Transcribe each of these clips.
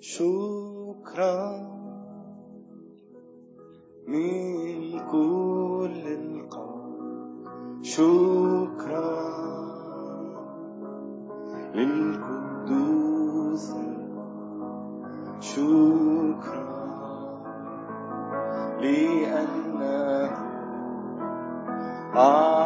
شكرا من كل القلب. شكرا للقدوس شكرا لأنه آه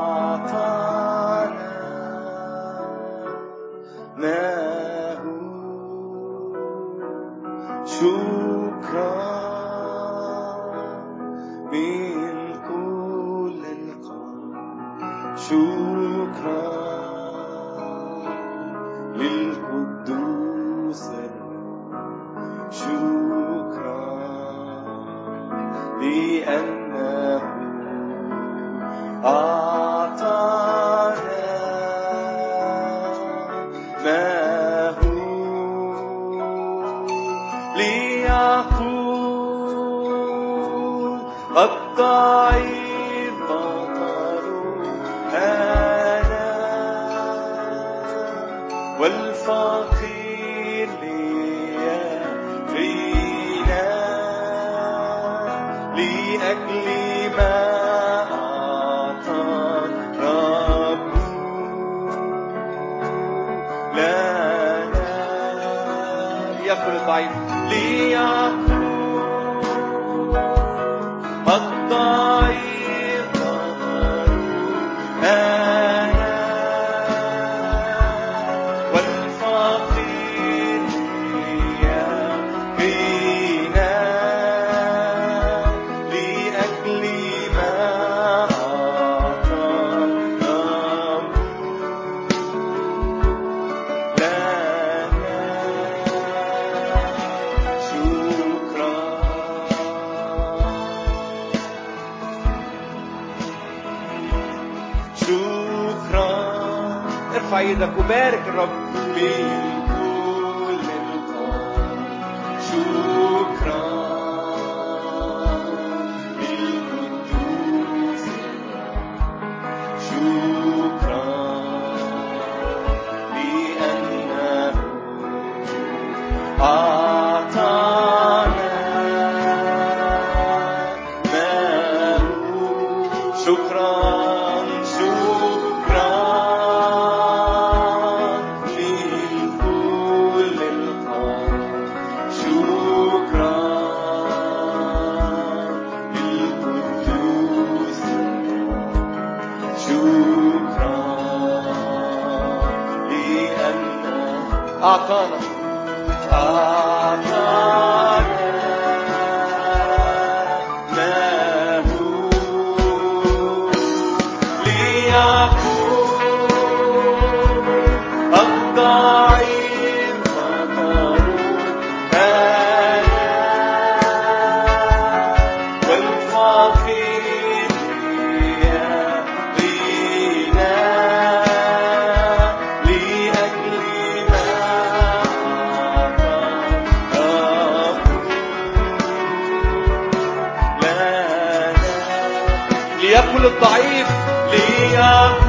الرجل الضعيف ليكون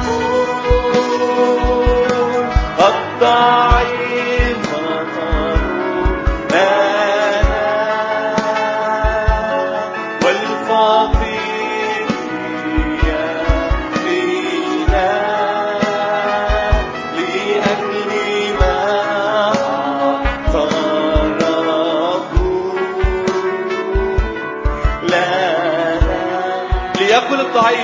الضعيف أنا والفقير يكفينا لأجل ما أعطاه لنا ليأكل الضعيف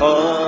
كل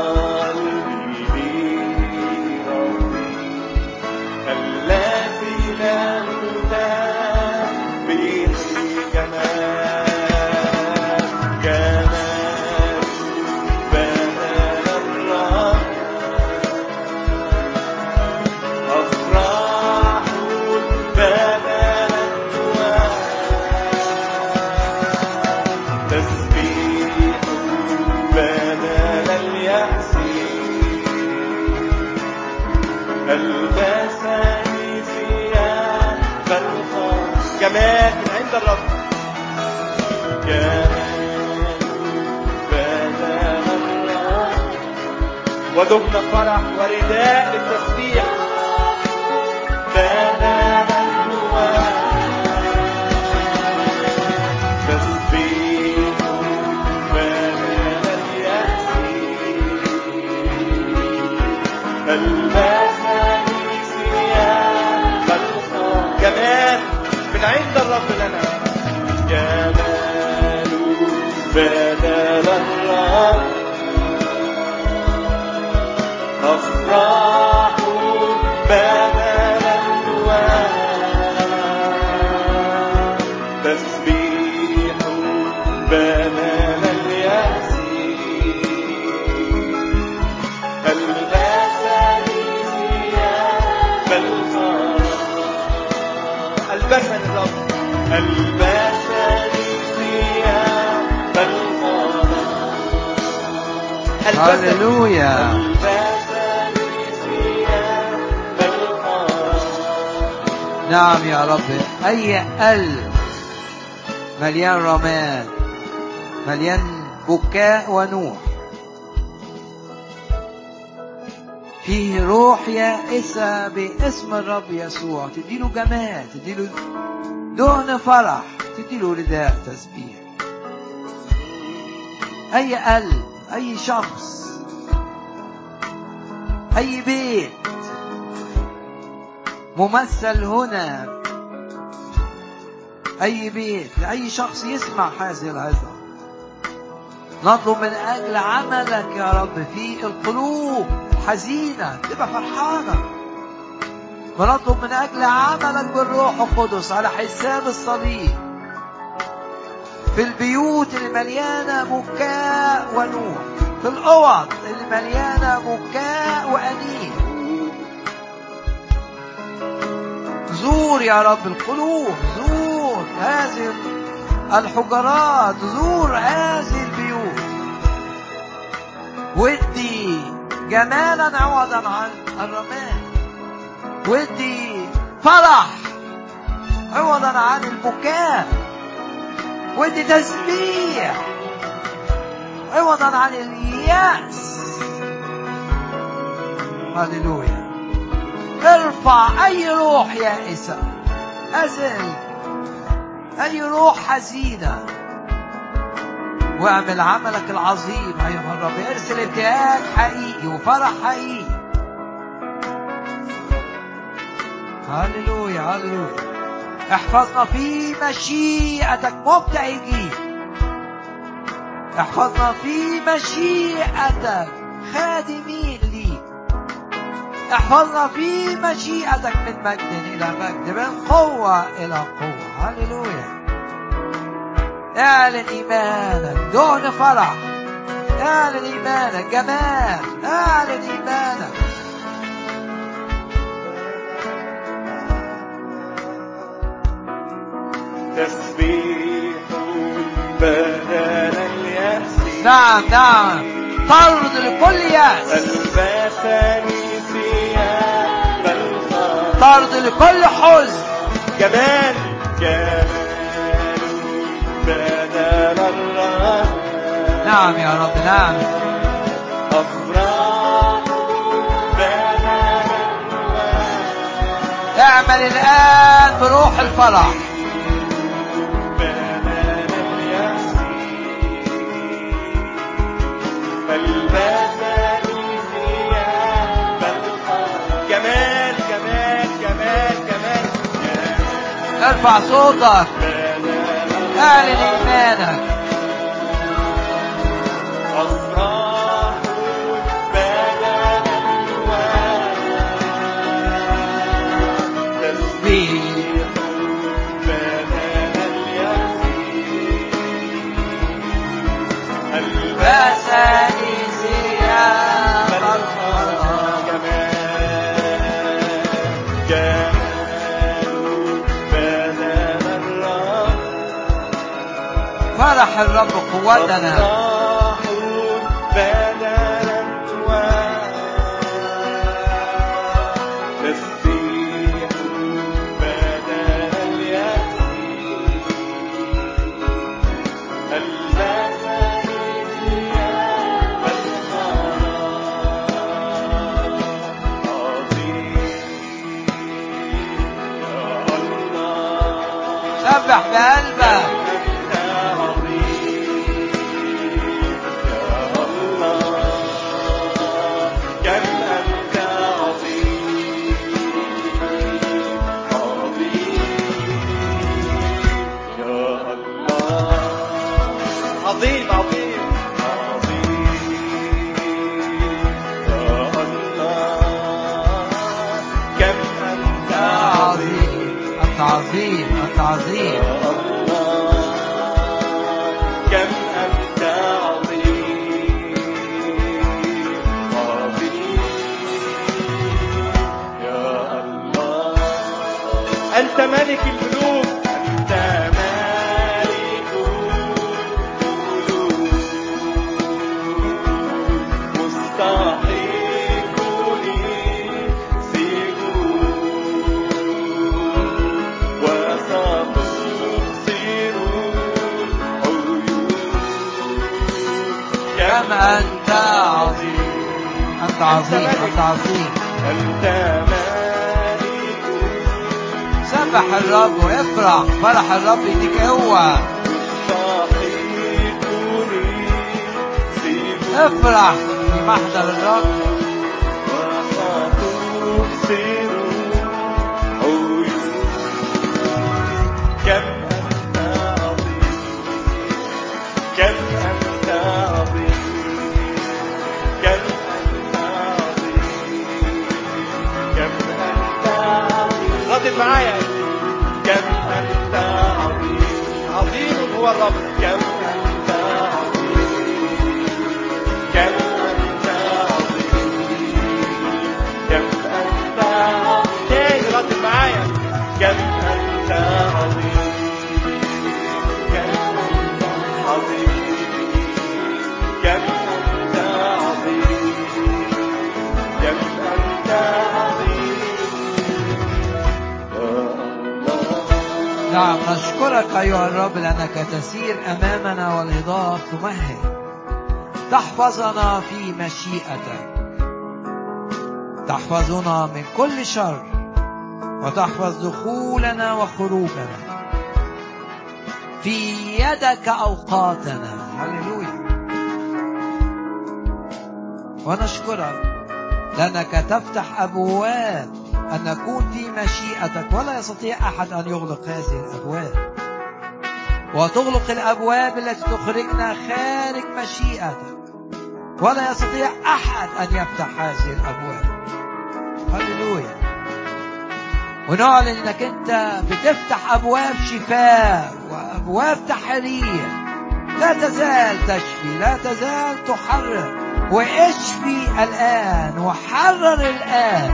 الرب هللويا. نعم يا رب أي قلب مليان رماد. مليان بكاء ونوح فيه روح يائسة باسم الرب يسوع. تديله جمال تديله دهن فرح تديله رداء تسبيح. أي قلب أي شخص أي بيت ممثل هنا أي بيت لأي شخص يسمع هذه العظة نطلب من أجل عملك يا رب في القلوب الحزينة تبقى فرحانة. ونطلب من أجل عملك بالروح القدس على حساب الصليب. في البيوت اللي مليانة بكاء ونور في الأوض اللي مليانة بكاء وأنين. زور يا رب القلوب زور هذه الحجرات زور هذه البيوت. ودي جمالا عوضا عن الرماد ودي فرح عوضا عن البكاء. ودي تسبيح عوضا عن اليأس. هللويا. ارفع أي روح يائسة أزل. أي روح حزينة. واعمل عملك العظيم. أيها الرب ارسل ابتهاج حقيقي وفرح حقيقي. هللويا هللويا. احفظنا في مشيئتك. مبتهجين احفظنا في مشيئتك. خادمين ليك. احفظنا في مشيئتك من مجد إلى مجد من قوة إلى قوة. هللويا. اعلن إيمانك. دون فرح. اعلن إيمانك. جمال. اعلن إيمانك. تسبيح بدل اليأس. نعم نعم. طرد لكل يأس. ألبسني ثياب الفرح طرد لكل حزن. جمال جمال. بدل الرهب نعم يا رب نعم. أفراح بدل اعمل الآن بروح الفرح. ارفع صوتك اعلن فرح الرب قوتنا عظيم أنت عظيم. أنت مالك سبح الرب وافرح فرح الرب يديك قوة افرح في محضر الرب. وستبصر معايا. كم أنت عظيم. عظيم هو الرب. كم أنت نعم نشكرك أيها الرب لأنك تسير أمامنا والإضاءة تمهد. تحفظنا في مشيئتك. تحفظنا من كل شر. وتحفظ دخولنا وخروجنا. في يدك أوقاتنا. هللويا. ونشكرك. لأنك تفتح أبواب أن نكون في مشيئتك ولا يستطيع أحد أن يغلق هذه الأبواب. وتغلق الأبواب التي تخرجنا خارج مشيئتك. ولا يستطيع أحد أن يفتح هذه الأبواب. هللويا. ونعلن إنك أنت بتفتح أبواب شفاء وأبواب تحرير. لا تزال تشفي لا تزال تحرر. واشفي الآن وحرر الآن.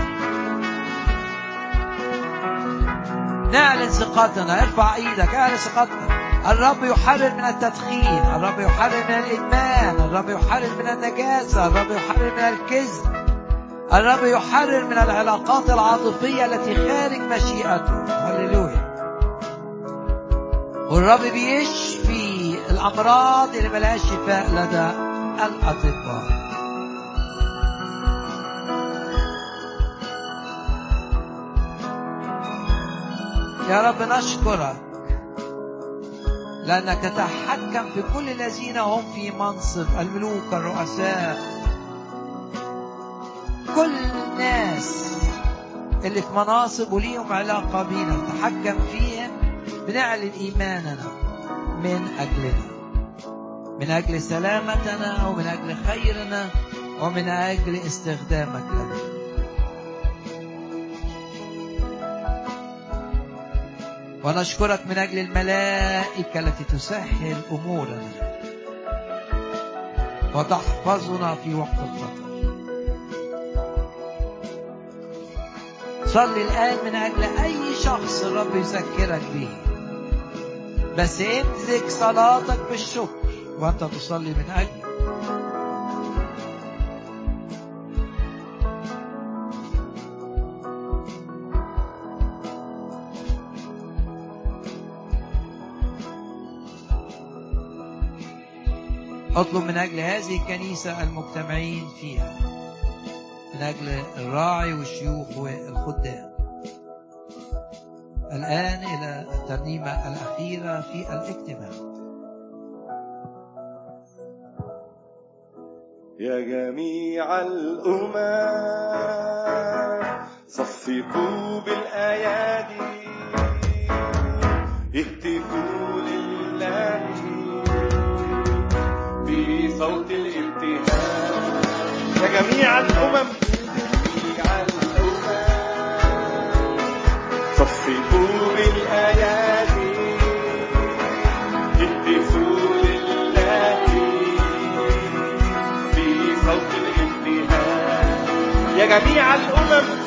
نعلن ثقتنا ارفع إيدك اعلن ثقتنا. الرب يحرر من التدخين الرب يحرر من الإدمان الرب يحرر من النجاسة الرب يحرر من الكذب. الرب يحرر من العلاقات العاطفية التي خارج مشيئته. هللويا. والرب بيشفي الامراض اللي ملهاش شفاء لدى الأطباء. يا رب نشكرك لأنك تتحكم في كل الذين هم في منصب الملوك الرؤساء. كل الناس اللي في مناصب وليهم علاقة بينا تحكم فيهم بنعلن إيماننا من أجلنا. من أجل سلامتنا ومن أجل خيرنا ومن أجل استخدامك. لنا ونشكرك من أجل الملائكة التي تسهل أمورنا وتحفظنا في وقت الخطر صلي الآن من أجل أي شخص الرب يذكرك به. بس امسك صلاتك بالشكر. وأنت تصلي من أجله أطلب من أجل هذه الكنيسة المجتمعين فيها من أجل الراعي والشيوخ والخدام. الآن إلى الترنيمة الأخيرة في الاجتماع. يا جميع الأمم صفقوا بالأيادي. اهتفوا لله بصوت الابتهاج يا جميع الأمم. يا جميع الأمم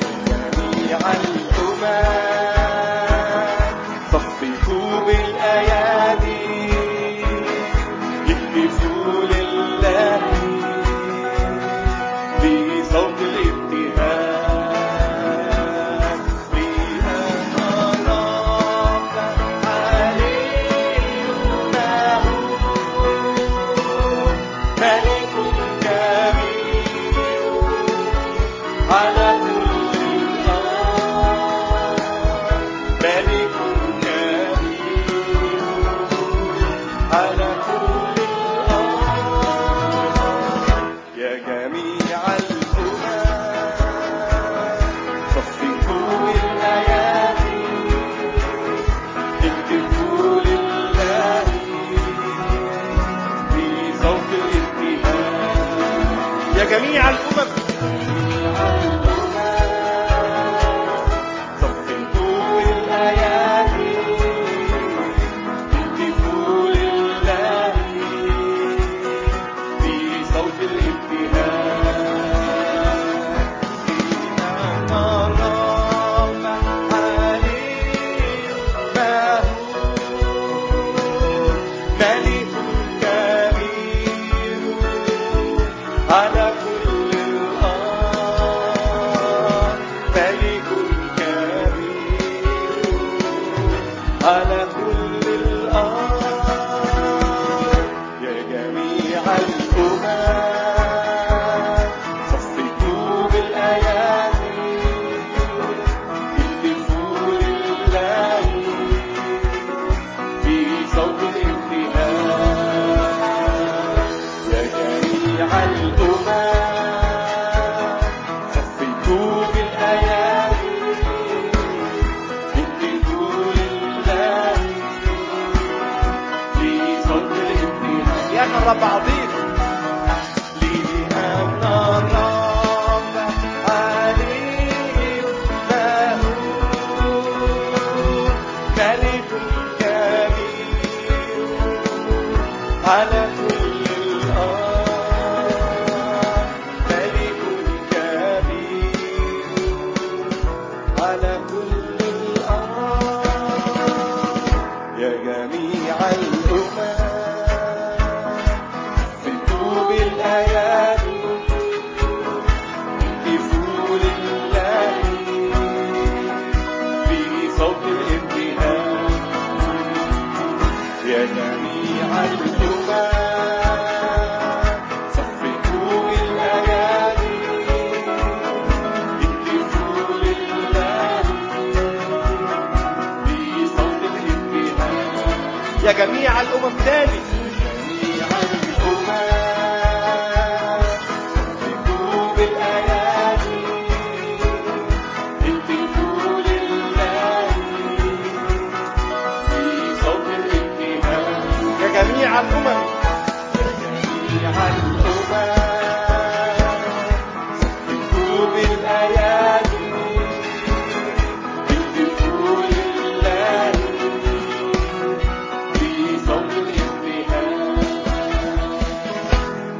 جميع الأمم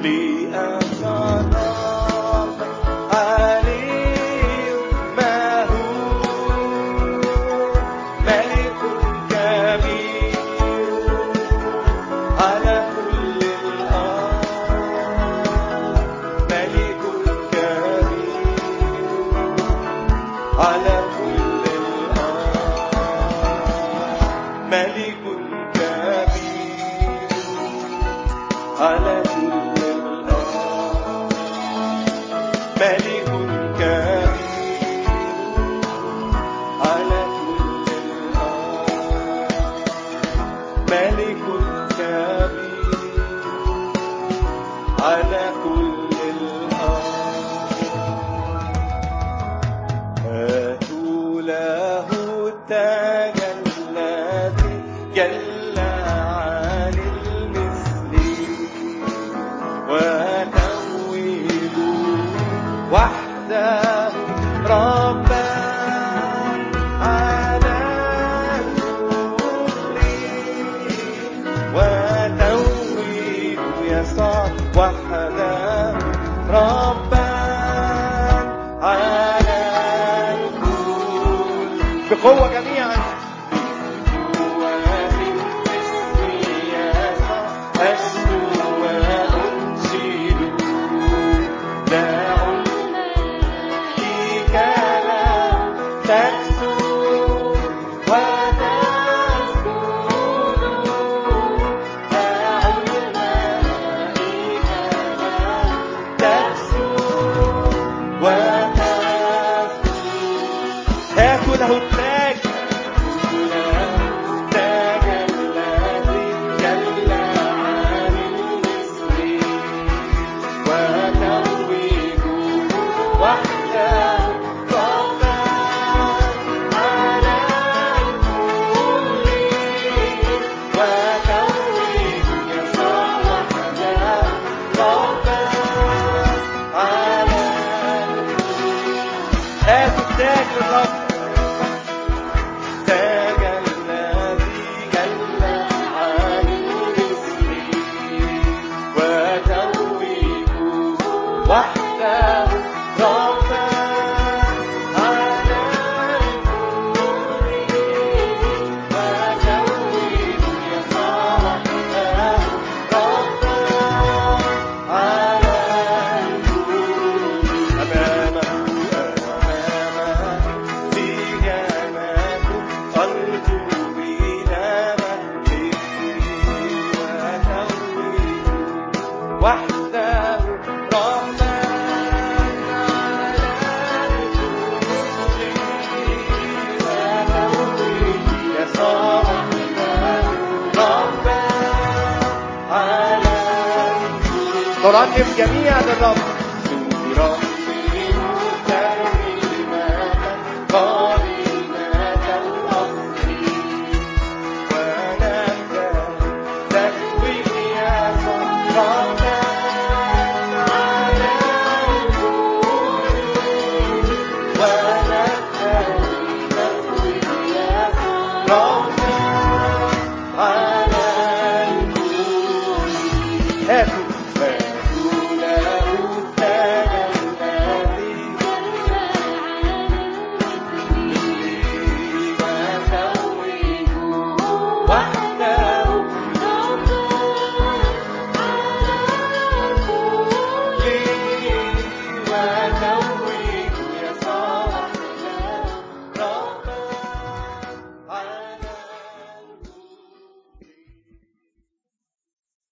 lightly God. Jesus. نراتب جميع الرب